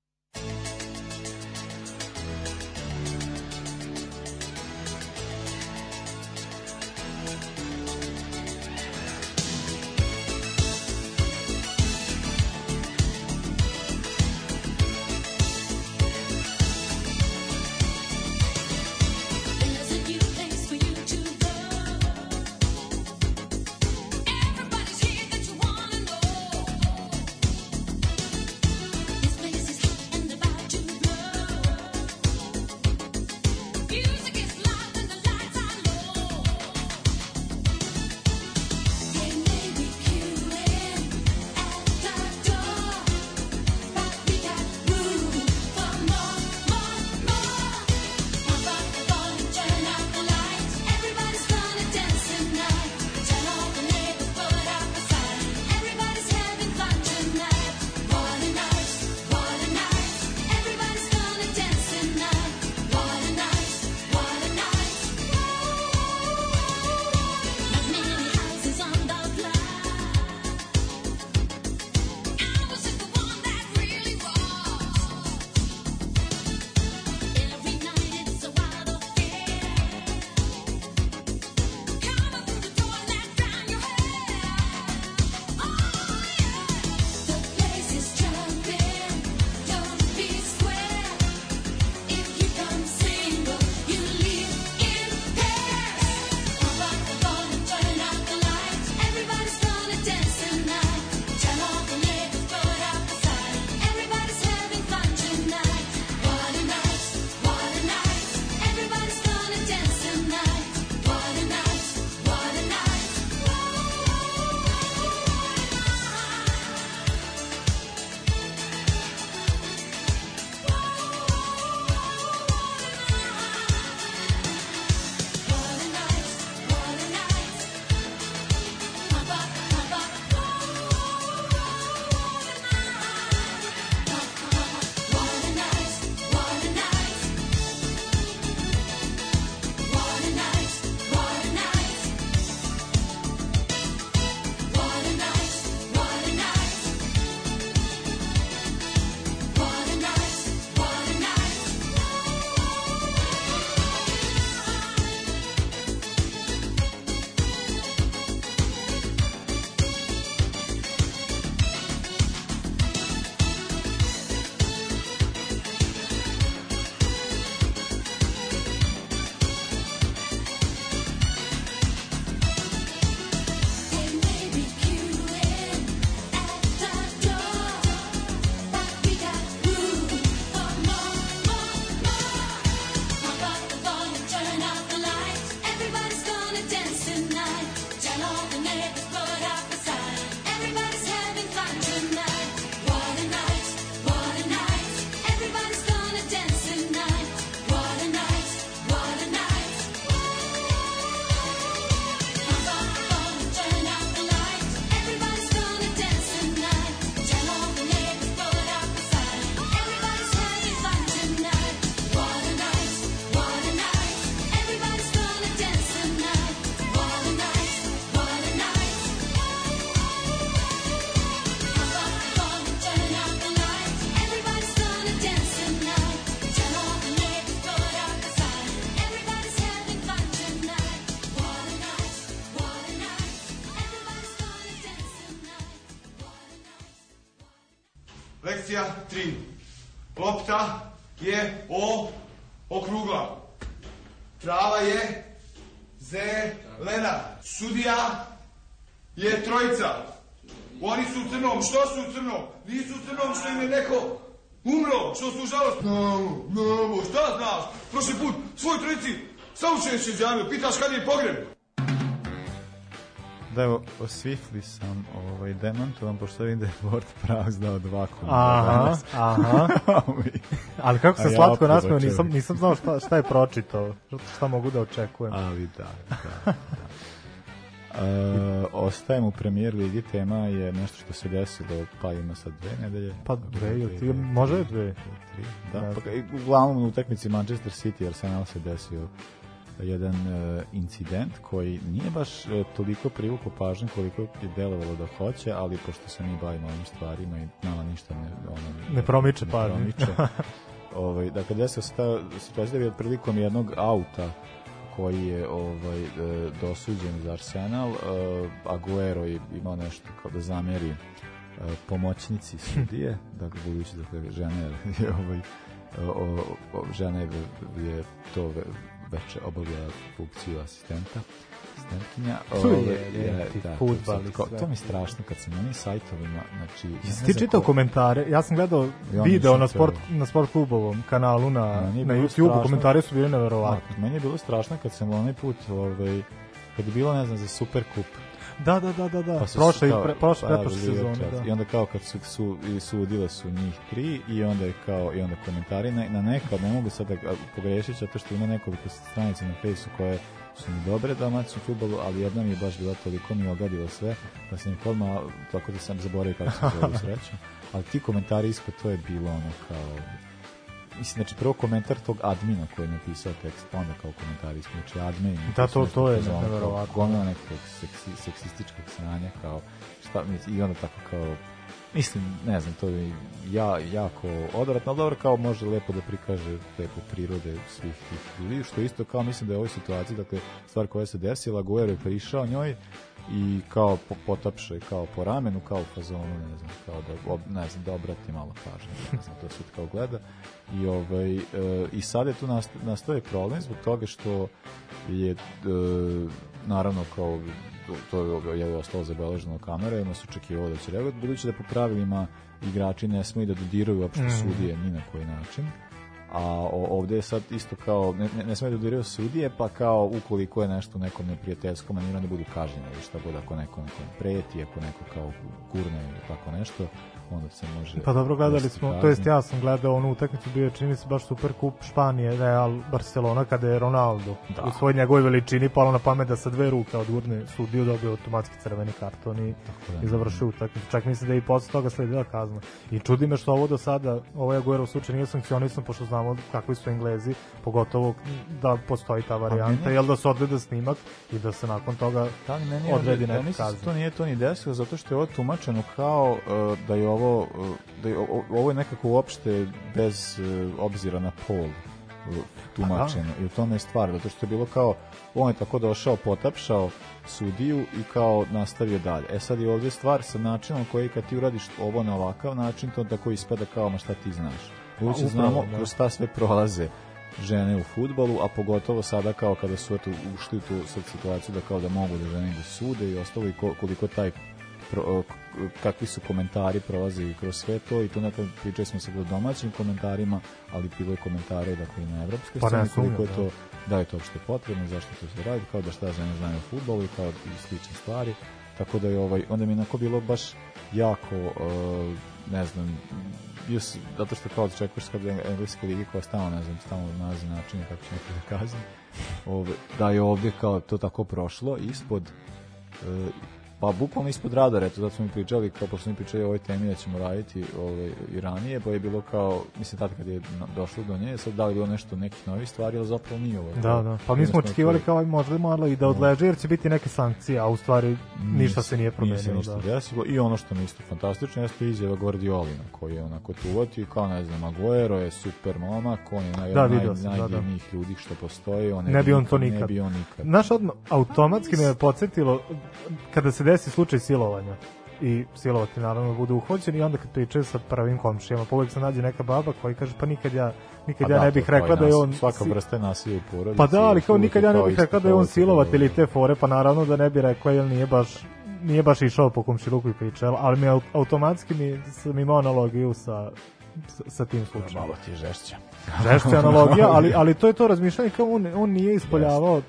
Je džamiju. Pitaš kad je pogreb. Da, evo, osvifli sam ovaj, demantovan, pošto vidim da je Word Prax dao dva kuma. Aha, aha. Ali kako se ja slatko nasmeo, pobačem. nisam, nisam znao šta, šta je pročitao, šta mogu da očekujem. Ali da, da. E, ostajemo u premijer ligi, tema je nešto što se desilo, pa ima sad dve nedelje. Pa dve ili tri, može dve. Tri, da, Ne pa, uglavnom u utakmici Manchester City Arsenal se desio jedan e, incident koji nije baš e, toliko privukao pažnju koliko je delovalo da hoće, ali pošto se mi bavimo ovim stvarima i nama ništa ne, ono, Ne promiče pažnju. promiče. ovaj, dakle, desio se ta situacija da je prilikom jednog auta koji je ovaj e, dosuđen za Arsenal, e, Aguero je imao nešto kao da zameri e, pomoćnici sudije, dakle budući da žena je ovaj o, o, žena je, je to veče obavljala funkciju asistenta asistentkinja. Tu je, Ovaj, je, ti da, to, i mi je strašno kad sam na onim sajtovima, znači... ja Jesi ti čitao ko- komentare? Ja sam gledao Ja video na sport, na sport klubovom kanalu na, na YouTube-u, strašno. komentari su bili neverovatni. Da, Meni je bilo strašno kad sam onaj put, ovaj, kad je bilo, ne znam, za Superkup, Da, da, da, da, da. Pa prošle, pre, prošle, pretprošle sezone, da. I onda kao kad su, su i sudile su njih tri i onda je kao i onda komentari na, na neka, ne mogu sad da pogrešiti zato što ima nekoliko stranica na fejsu koje su mi dobre domaćem futbolu, ali jedna mi je baš bila toliko mi ogadila sve da sam odmah, tako da sam zaboravio kako se zove u sreću. Ali ti komentari ispod to je bilo ono kao mislim, znači prvo komentar tog admina koji je napisao tekst, pa onda kao komentari ispod, znači admin. Da, to- to je neverovatno. Gomila nekog seksi, seksističkog sranja, kao šta, i onda tako kao Mislim, ne znam, to je ja, jako odvratno, ali dobro kao može lepo da prikaže lepo prirode svih tih ljudi, što isto kao mislim da je u ovoj situaciji, dakle, stvar koja se desila, Guerrero je prišao njoj i kao po, potapše kao po ramenu, kao u fazonu, ne znam, kao da, ob, ne znam, da obrati malo pažnje, ne znam, to sud kao gleda. I, ovaj, e, i sad je tu nast, nastaje problem zbog toga što je e, naravno kao to to je ostalo zabeleženo kamere, ono se očekivalo da će reagovati, budući da po pravilima igrači ne smeju da dodiraju uopšte Mhm. sudije ni na koji način. A ovde je sad isto kao, ne, ne, ne smeju da dodiraju sudije, pa kao ukoliko je nešto nekom neprijateljskom maniru, da budu kažnjeni ili šta god, ako neko nekom preti, ako neko kao gurne ili tako nešto, onda se može... Pa dobro, gledali smo, to jest ja sam gledao onu utakmicu, bio je čini se baš super kup Španije, Real Barcelona, kada je Ronaldo Da. u svojoj njegovoj veličini palo na pamet da sa dve ruke odgurne sudiju dobio automatski crveni karton i, da. i završio utakmicu. Čak mislim da je i posle toga sledila kazna. I čudi me što ovo do sada, ovaj Aguero slučaj nije sankcionisan, pošto znamo kakvi su Englezi, pogotovo da postoji ta varijanta, meni- jel da se odgleda snimak i da se nakon toga Da, ali meni odredi ja neka da kazna. to nije to ni desilo zato što je ovo tumačeno kao uh, da je ovo uh, da je o- ovo je nekako uopšte bez uh, obzira na pol tumačeno i u tome je stvar zato što je bilo kao on je tako došao potapšao sudiju i kao nastavio dalje. E sad je ovdje stvar sa načinom koji kad ti uradiš ovo na ovakav način to tako ispada kao ma šta ti znaš. Budući upravo, znamo da. kroz šta sve prolaze žene u futbolu, a pogotovo sada kao kada su eto, ušli u tu sad situaciju da kao da mogu da žene da sude i ostalo i ko- koliko taj pro, kakvi su komentari prolazi kroz sve to i tu nekako pričali smo se o domaćim komentarima, ali bilo je komentare dakle i na evropskoj Pa sceni koliko je sumnjam, to da je to uopšte potrebno, zašto to se radi, kao da šta žene znaju o futbolu i kao i slične stvari. Tako da je ovaj onda mi je onako bilo baš jako uh, ne znam sam, zato što kao očekuješ kad je engleske ligi koja stalno, ne znam, stalno nalazi načine kako će neko da kazni, da je ovdje kao to tako prošlo ispod e, pa bukvalno ispod radara, eto, zato smo mi pričali, kao pošto mi pričali o ovoj temi da ćemo raditi ovaj, i ranije, pa je bilo kao, mislim, tad kad je došlo do nje, sad da li bilo nešto nekih novih stvari, ali zapravo nije ovo. Da, da. Pa mi smo očekivali kao aj možda malo i da odleže jer će biti neke sankcije, a u stvari ništa se nije Nije se promenilo. ništa Da. desilo. I ono što mi isto fantastično jeste izjava Guardiolina, koji je onako tu uvatio kao, ne znam, Aguero je super momak, on je naj, Da, naj, da, da. ljudi što postoji, on Ne bi on to nikad. Ne bi on nikad. Znaš, odmah, automatski me je podsjetilo kada se desi slučaj silovanja. i silovati naravno da bude uhvaćen i onda kad pričaju sa prvim komšijama, pa uvek se nađe neka baba koja kaže pa nikad ja nikad Pa ja da, ne to bih rekla da je on Svaka vrsta nasilja u porodici. Pa da, ali kao nikad ja ne bih rekla da je on isto silovatelj kao- i te fore, pa naravno da ne bi rekla jer nije baš nije baš išao po komšiluku i pričao, ali mi au- automatski mi sam imao analogiju sa sa, sa tim slučajem. Malo ti je žešća. Žešća analogija, ali, ali to je to razmišljanje kao on, on nije ispoljavao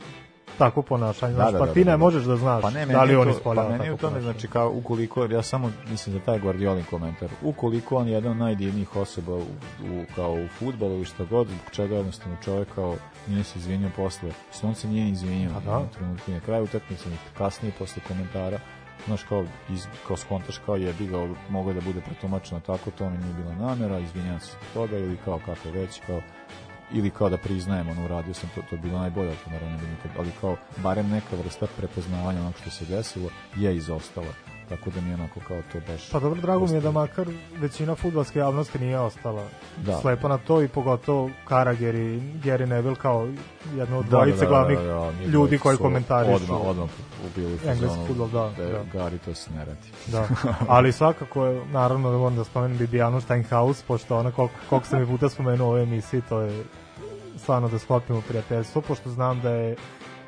tako ponašanje, znaš, pa ti ne možeš da znaš Pa ne, da li on ispoljava Pa meni u tome, znači, kao ukoliko, ja samo mislim da taj Guardiolin komentar, ukoliko on je jedan od najdivnijih osoba u, u, kao u futbolu ili šta god, zbog čega jednostavno čovjek kao nije se izvinio posle, se nije izvinio A da. na trenutku, na kraju utakmice, ni kasnije posle komentara, znaš, kao, iz, kao skontaš kao jebi ga, mogo je da bude pretumačeno tako, to mi nije bila namera, izvinjam se toga, ili kao kako već, kao, ili kao da priznajem, ono, uradio sam to, to je bilo najbolje, to naravno da nikad, ali kao, barem neka vrsta prepoznavanja onog što se desilo je izostala, tako da mi je onako kao to baš... Pa dobro, drago mi je da makar većina futbalske javnosti nije ostala Da. slepa na to i pogotovo Karager i Gary Neville kao jedno od Da, da, dvojice da, da, glavnih da, da, njih ljudi koji komentarišu Odmah, odmah ubili engleski futbol, da, da. Gari to se ne radi. Da, ali svakako je, naravno da moram da spomenem Bibianu Steinhaus, pošto ona koliko, koliko sam je puta spomenuo u ovoj emisiji, to je stvarno da sklopimo prijateljstvo, pošto znam da je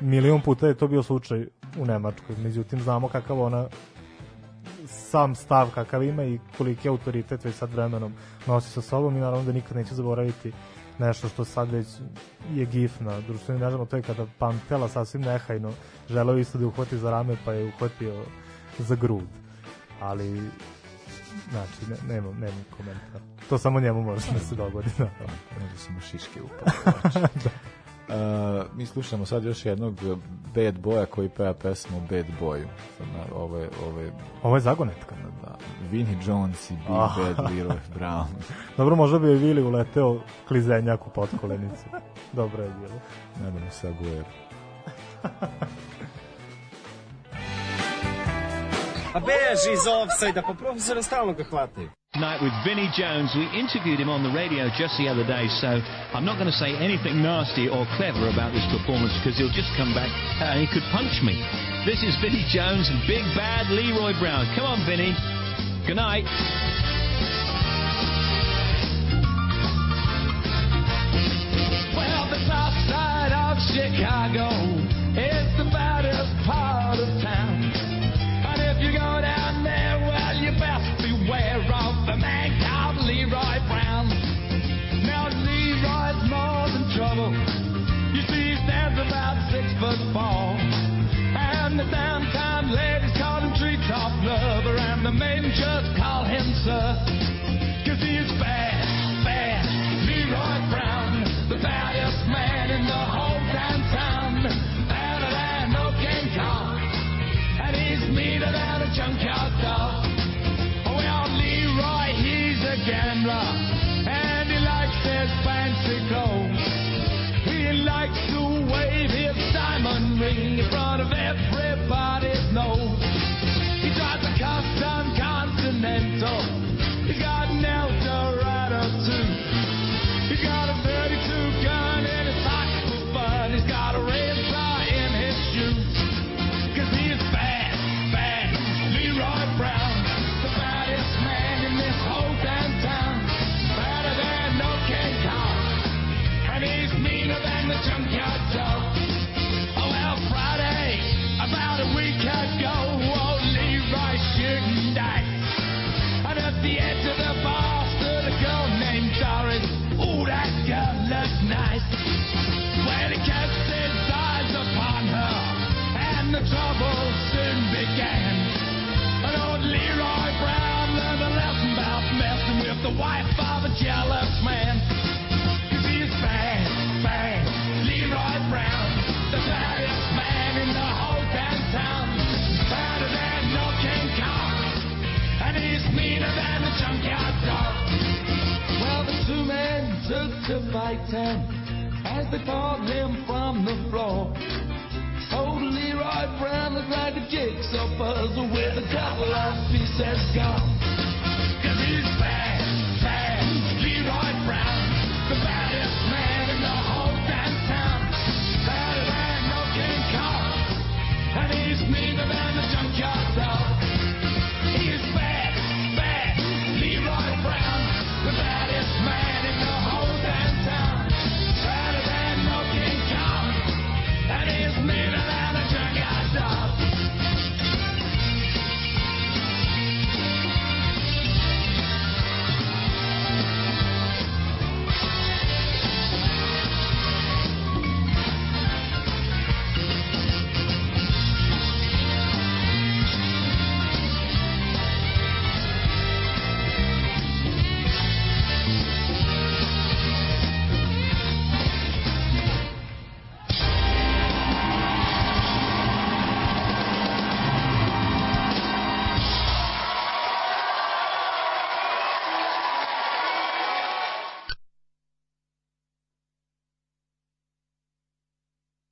milion puta je to bio slučaj u Nemačkoj, međutim znamo kakav ona sam stav kakav ima i koliki autoritet već sad vremenom nosi sa sobom i naravno da nikad neće zaboraviti nešto što sad već je gif na društvenim mrežama, to je kada Pantela sasvim nehajno želeo isto da je uhvati za rame pa je uhvatio za grud. Ali znači ne, nemam, nemam komentar. To samo njemu može da se dogodi. Da. Možda sam u šiške upao. Uh, mi slušamo sad još jednog bad boya koji peva pesmu Bad Boyu. Sad na, ovo je, ovo je, Ovo je zagonetka. da, Vinnie Jones i Big Ah. Bad Leroy Brown. Dobro, možda bi je Vili uleteo klizenjak u potkolenicu. Dobro je bilo. Nadam se Aguero. A hvataju. Night with Vinnie Jones. We interviewed him on the radio just the other day, so I'm not going to say anything nasty or clever about this performance because he'll just come back and he could punch me. This is Vinnie Jones and Big Bad Leroy Brown. Come on, Vinnie. Good night. Well, the south side of Chicago trouble. You see, he stands about six foot four. And the downtown ladies call him treetop lover, and the men just call him sir. In front of everybody's nose. He drives a custom Continental.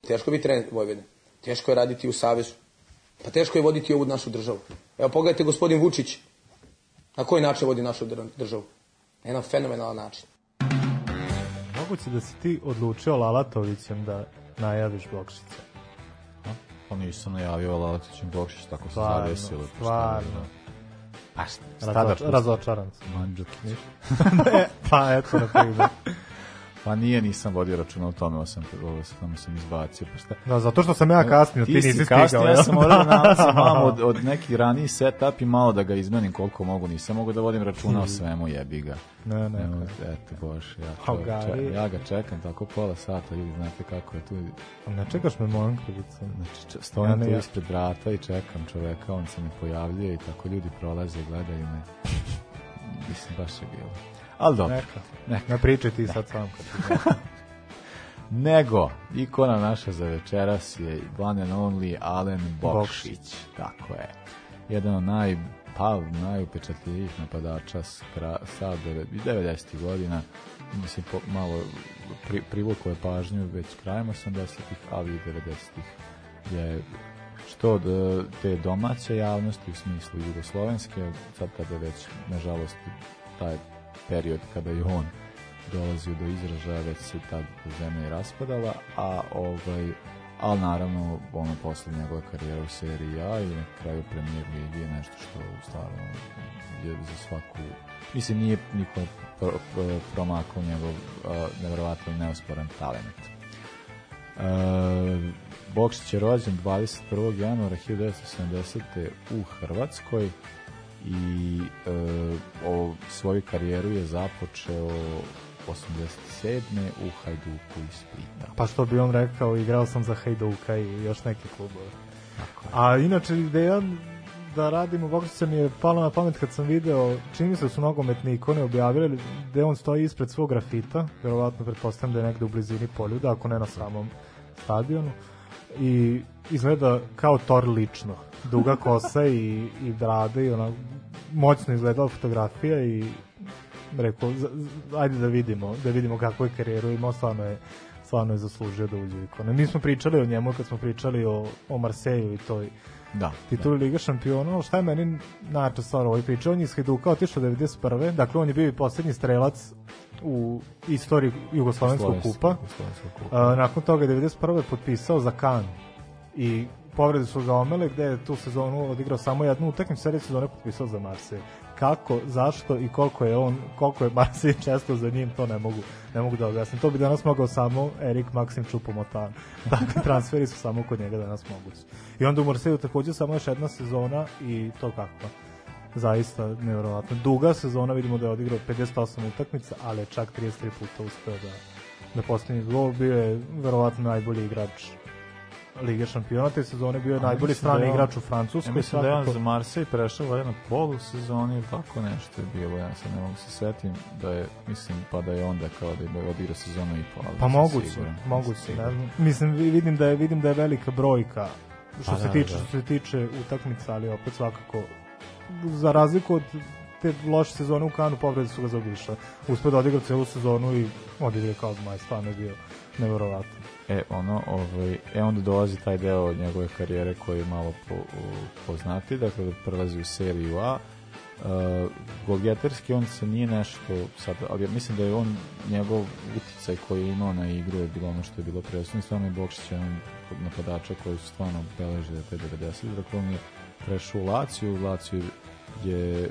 Teško biti trener Vojvodine. Teško je raditi u Savezu. Pa teško je voditi ovu našu državu. Evo pogledajte gospodin Vučić. Na koji način vodi našu dr- državu? Na jedan fenomenalan način. Moguće da si ti odlučio Lalatovićem da najaviš Bokšića. Pa nisam najavio Lalatićem Bokšić, tako se Stvarno, zadesilo. pa šta stvarno. Pa šta, Razoč- tada- razočaran sam. Mandžukić. Pa eto, na primjer. Pa nije, nisam vodio računa o tome, ovo sam, ovo sam, sam izbacio. Pa šta? Da, zato što sam ja kasnio, ti nisi si stigao, kasnio, ja sam morao da Da. nalazim malo od, od neki raniji setup i malo da ga izmenim koliko mogu. Nisam mogu da vodim računa o svemu, jebi ga. Ne, ne, Evo. Eto, boš, ja, to, če, ja ga čekam tako pola sata, ljudi, znate kako je tu. Ne čekaš me mojom krivicom. Znači, če- stojim Ja ne, tu ja- ispred vrata i čekam čoveka, on se ne pojavljuje i tako ljudi prolaze, gledaju me. Mislim, baš je bilo. Ali dobro. Neka. Neka. Ne pričaj ti sad sam kad Nego, ikona naša za večeras je one and only Alen Bokšić. Tako je. Jedan od naj, pa, najupečatljivijih napadača s kra, sa deve- 90. godina. Mislim, po, malo pri, privukao je pažnju već krajem 80-ih, ali i 90-ih je što od e, te domaće javnosti u smislu jugoslovenske, sad kada je već, nažalost, taj period kada je on dolazio do izražaja, već se tad zemlja i raspadala, a ovaj, ali naravno ono posle njegove karijere u seriji A i na kraju premijer ligi je nešto što stvarno je za svaku mislim nije niko pro, pro, promakao njegov uh, nevjerovatno neosporan talent. Uh, Bokšić je rođen 21. januara 1970. u Hrvatskoj i uh, o, svoju karijeru je započeo 87. u Hajduku iz Splita. Pa što bi on rekao, igrao sam za Hajduka i još neke klubove. A inače ideja da radimo Bokšića mi je pala na pamet kad sam video, čini mi se da su nogometne ikone objavili gde on stoji ispred svog grafita, verovatno pretpostavljam da je negde u blizini poljuda, ako ne na samom stadionu, i izgleda kao Thor lično. Duga kosa i, i brade i ona moćno izgledala fotografija i rekao, ajde da vidimo, da vidimo kakvu je karijeru imao, stvarno je stvarno je zaslužio da uđe ikone. Mi smo pričali o njemu kad smo pričali o, o Marseju i toj Da, tituli Liga šampiona, ali šta je meni najjača stvar ovoj priči? On je iz Hajduka otišao 91. Dakle, on je bio i posljednji strelac u istoriji Jugoslovenskog kupa. Jugoslovenskog kupa. A, nakon toga je 91. potpisao za Kan i povrede su ga omele gde je tu sezonu odigrao samo jednu utakmicu, serije sezone potpisao za Marseille. Kako, zašto i koliko je on, koliko je Marseille često za njim, to ne mogu, ne mogu da objasnim. To bi danas mogao samo Erik Maksim Čupomotan. Takvi transferi su samo kod njega danas mogući. I onda u Marseille takođe samo još jedna sezona i to kako zaista nevjerovatno. Duga sezona, vidimo da je odigrao 58 utakmica, ali je čak 33 puta uspeo da, da postigne gol. Bio je verovatno najbolji igrač Lige šampiona te sezone, bio je najbolji da strani on- igrač u Francuskoj. Ja mislim da je on za Marseille prešao valjda na polu sezoni ili tako nešto je bilo, ja sad ne mogu se setim da je, mislim, pa da je onda kao da je odigrao sezonu i pol. Pa moguće, moguće, ne znam. Mislim vi- vidim da je vidim da je velika brojka što Pa se da, tiče da. što se tiče utakmica, ali opet svakako za razliku od te loše sezone u Kanu povrede su ga zaobišle. Uspeo da odigra celu sezonu i odigra kao zmaj, stvarno je bio neverovatno. E, ono, ovaj, e onda dolazi taj deo njegove karijere koji je malo po, poznati, dakle da prelazi u seriju A. Uh, golgeterski on se nije nešto sad, ali ja mislim da je on njegov uticaj koji je imao na igru je bilo ono što je bilo presudno stvarno je Bokšić jedan napadača koji su stvarno beležili te 90 dakle on je prešao u Laciju Laciju je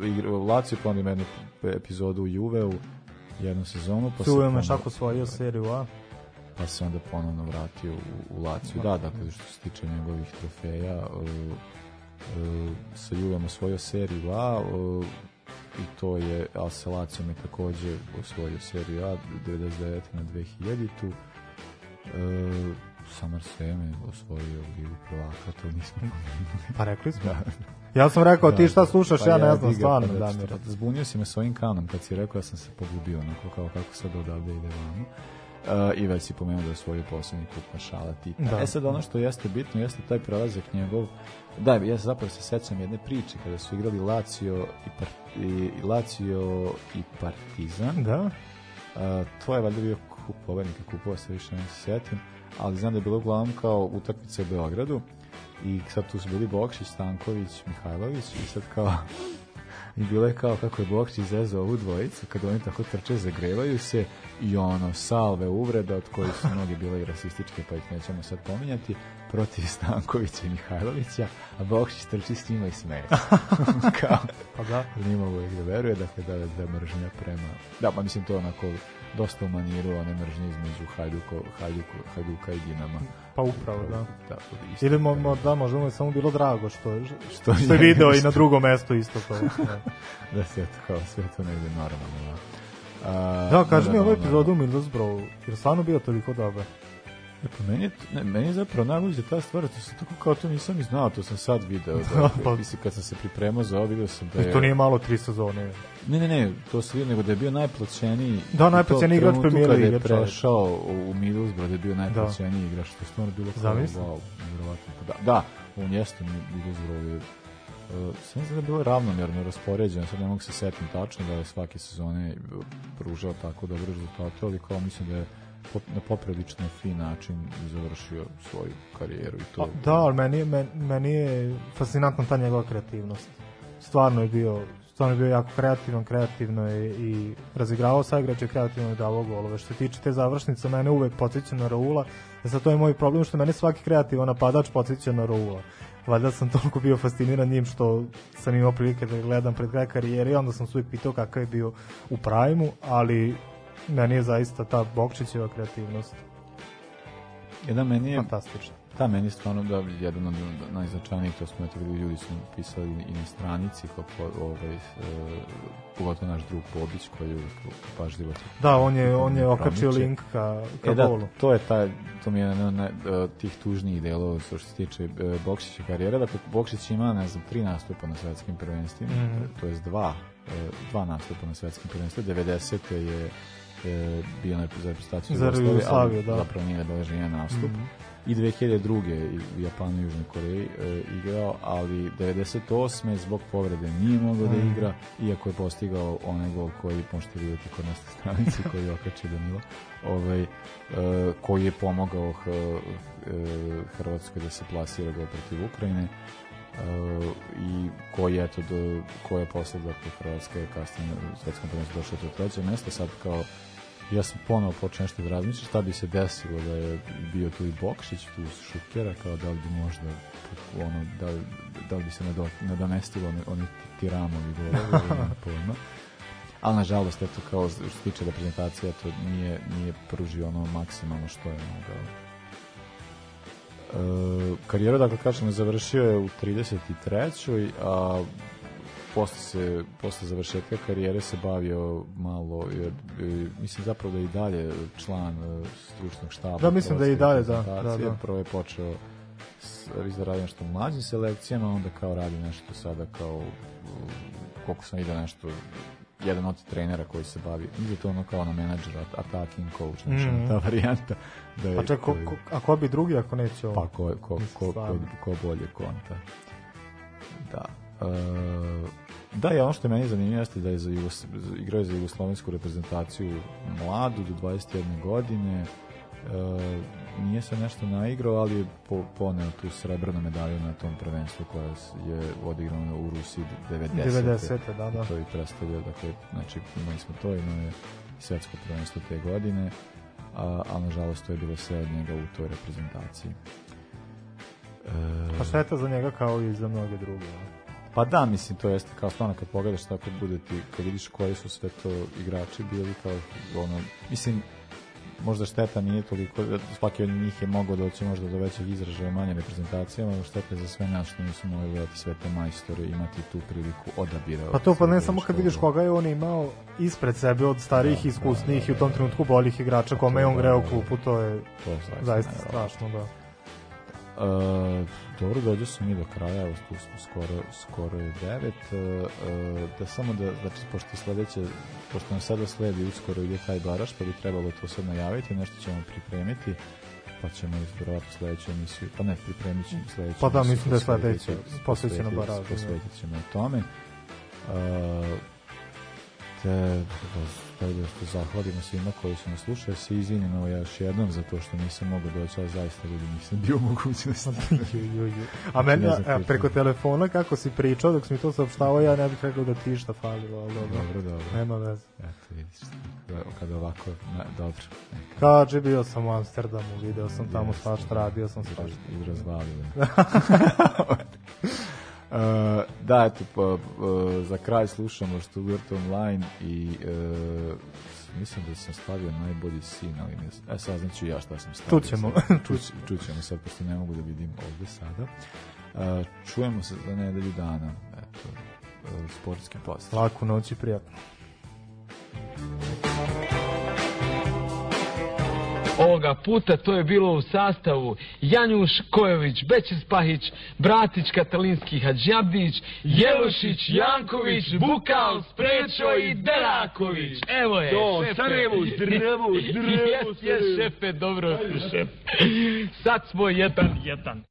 uh, igrao u Laciju pa ima jednu epizodu u Juveu jednu sezonu pa Sujem je čak osvojio seriju A. pa se onda ponovno vratio u, u Laciju. Da, dakle, što se tiče njegovih trofeja, uh, uh, sa Juvom osvojio seriju A, uh, i to je, ali sa Lacijom je takođe osvojio seriju A 99. na 2000. Tu, uh, sa Marsejem je osvojio Ligu prvaka, to nismo pomenuli. Pa rekli smo. Da. Ja sam rekao, ti šta slušaš, ja ne znam, stvarno, pa da, Damire. pa Zbunio si me s ovim kanom, kad si rekao, ja sam se pogubio, onako kao kako sad odavde ide vamo. Uh, I već si pomenuo da je osvojio poslednji kup Maršala Tita. Da. E sad ono što jeste bitno, jeste taj prelazak njegov, da, ja se zapravo se sećam jedne priče kada su igrali Lazio i, par, i, i Lazio i Partizan. Da. Uh, to je valjda bio kup, pobednika kupova se više ne se sjetim, ali znam da je bilo uglavnom kao utakmice u Beogradu i sad tu su bili Bokšić, Stanković, Mihajlović i sad kao i bilo je kao kako je Bokšić zezao ovu dvojicu kad oni tako trče, zagrevaju se i ono, salve uvreda od kojih su mnogi bile i rasističke pa ih nećemo sad pominjati protiv Stankovića i Mihajlovića a Bokšić trči s njima i smeje kao Pa da. nije mogu da veruje dakle da, da mržnja prema da pa mislim to onako dosta u maniru one mržnje između Hajduko, Hajduko, Hajduka i Dinama Pa upravo, da. da isto Ili mo, mo, da, možda mu je samo bilo drago što, je- Što što, je video i na drugom mestu isto to. Da, da se eto kao sve to negde normalno da. A, da kaži mi da, ovu da, da. epizodu u Middlesbrough, jer stvarno bio toliko dobar. E, pa meni, ne, meni je zapravo najluđe ta stvar, to se tako kao to nisam ni znao, to sam sad video. Da, Pa- mislim, kad sam se pripremao za ovo, video sam da je... I to nije malo tri sezone. Ne, ne, ne, to se vidio, nego da je bio najplaćeniji. Da, najplaćeniji i to igrač trenutku Premier Kada je prešao u, Middlesbrough, da je bio najplaćeniji igrač, što je stvarno bilo Zamisli. wow, nevjerovatno. Pa Da, da, on jeste Middlesbrough Uh, sve znam da je bilo ravnomjerno raspoređeno, sad ne mogu se setim tačno da je svake sezone pružao tako dobre rezultate, ali kao mislim da je na poprilično fin način završio svoju karijeru i to. A, Da, ali meni, je- men, meni je fascinantna ta njegova kreativnost. Stvarno je bio stvarno je bio jako kreativan, kreativno je i razigravao sa igrače, kreativno je davao golove. Što se tiče te završnice, mene uvek podsjeća na Raula, jer sad to je moj problem što mene svaki kreativan napadač podsjeća na Raula. Valjda sam toliko bio fasciniran njim što sam imao prilike da gledam pred kraj karijere i onda sam se uvijek pitao kakav je bio u prajmu, ali meni je zaista ta Bokčićeva kreativnost Jedan meni je fantastična. Da, meni je stvarno da jedan od najznačajnijih, to smo eto vidjeli, ljudi su pisali i na stranici, kako ovaj, e, pogotovo naš drug Bobić koji je pažljivo. Da, on je, on je okačio link ka, ka E da, to je taj, to mi je jedan od naj- e, tih tužnijih delova što se tiče e, Bokšića karijere. Dakle, Bokšić ima, ne znam, tri nastupa na svetskim prvenstvima, Mhm. to jest dva, e, dva nastupa na svetskim prvenstvima. 90. je e, bio na za reprezentaciju Za Jugoslaviju, da. zapravo nije zabeležen jedan nastup. Mhm. I 2002. i u Japanu i Južnoj Koreji e, igrao, ali 98. zbog povrede nije mogao da Mhm. igra, iako je postigao onaj gol koji možete vidjeti kod nas na stranici koji je okačio Danilo, ovaj, e, koji je pomogao H, e, Hrvatskoj da se plasira gol protiv Ukrajine e, i koji eto do koja je posle dakle Hrvatska je kasnije u svetskom prvenstvu došla do trećeg mesta sad kao ja sam ponovo počeo nešto da razmišljam šta bi se desilo da je bio tu i Bokšić tu Šukera kao da li bi možda ono da, li- da li bi se nado, nadomestilo oni, tiramovi golovi pojma. Ali nažalost eto kao što se tiče reprezentacije to nije, nije pružio ono maksimalno što je mogao E, karijeru, dakle, kažemo, završio je u 33. a posle se posle završetka karijere se bavio malo jer, e, mislim zapravo da je i dalje član e, stručnog štaba Da, mislim da je i dalje, da, da, da. prvo je počeo s, mislim da radi nešto u mlađim selekcijama onda kao radi nešto sada kao koliko sam vidio nešto jedan od trenera koji se bavi mislim da to ono kao ono menadžer at- attacking coach znači Mhm. ta varijanta da je A čak, ko, ko, a ko bi drugi ako neće ovo? pa ko, ko, ko, ko, ko bolje konta. Da. E, da, je ono što je meni zanimljivo jeste da je za Jugos, igrao je za jugoslovensku reprezentaciju mladu do 21 godine. Nije se nešto naigrao, ali je po, poneo tu srebrnu medalju na tom prvenstvu koja je odigrano u Rusiji 90. 90., da, da. To i predstavlja, dakle, znači imali smo to, imao je svetsko prvenstvo te godine, a, a nažalost to je bilo sve od njega u toj reprezentaciji. E, Pa šteta za njega kao i za mnoge druge. a? Pa da, mislim, to jeste kao stvarno kad pogledaš tako bude ti, kad vidiš koji su sve to igrači bili kao ono, mislim, možda šteta nije toliko, svaki od njih je mogao doći možda do većeg izražaja manje reprezentacijama, ali šteta je za sve nas što nisu mogli gledati sve te majstore imati tu priliku odabira. Pa to pa ne samo kad vidiš koga je on imao ispred sebe od starijih, Da, iskusnijih da, i u tom trenutku boljih igrača, kome je on da, greo da, klupu, to je, to je zaista zaista strašno, da. E, dobro, dođe smo mi do kraja, evo tu smo skoro, skoro je devet. E, da samo da, znači, pošto sledeće, pošto nam sada sledi uskoro ide taj baraš, pa bi trebalo to sad najaviti, nešto ćemo pripremiti, pa ćemo vjerojatno sledeću emisiju, pa ne, pripremit ćemo sledeću Pa da, mislim da je posvetit sledeća će- posvećena posvetit- baražu, da. Posvetit ćemo tome. E, se da, da se zahvalimo svima koji su nas slušali, se izvinjeno još jednom za to što nisam mogao doći, ali zaista ljudi nisam bio mogućnosti. A meni, Ne a, preko telefona, kako si pričao, dok si mi to saopštavao, ja ne bih rekao da ti šta falilo, ali dobro. Dobro, dobro. Nema veze. Eto, vidiš, kada, kada ovako, na, dobro. neka. Kaži, bio sam u Amsterdamu, video sam tamo svašta, radio sam svašta. I razvalio. Uh, da, eto, pa, uh, za kraj slušamo Stuttgart Online i uh, mislim da sam stavio najbolji sin, ali ne, e, sad znači ja šta sam stavio. Čućemo. Čuć, čućemo sad, pošto ne mogu da vidim ovde sada. Uh, čujemo se za nedelju dana, eto, uh, sportski post. Laku noć i prijatno. Ovoga puta to je bilo u sastavu Janjuš Kojović, Bećis Pahić, Bratić Katalinski Hadžabdić, Jelušić, Janković, Bukal, Sprečo i Deraković. Evo je, Do, šefe. Sarajevo, zdravo, zdravo, Jes, jes, šefe, dobro, šef. Sad smo jedan, jedan.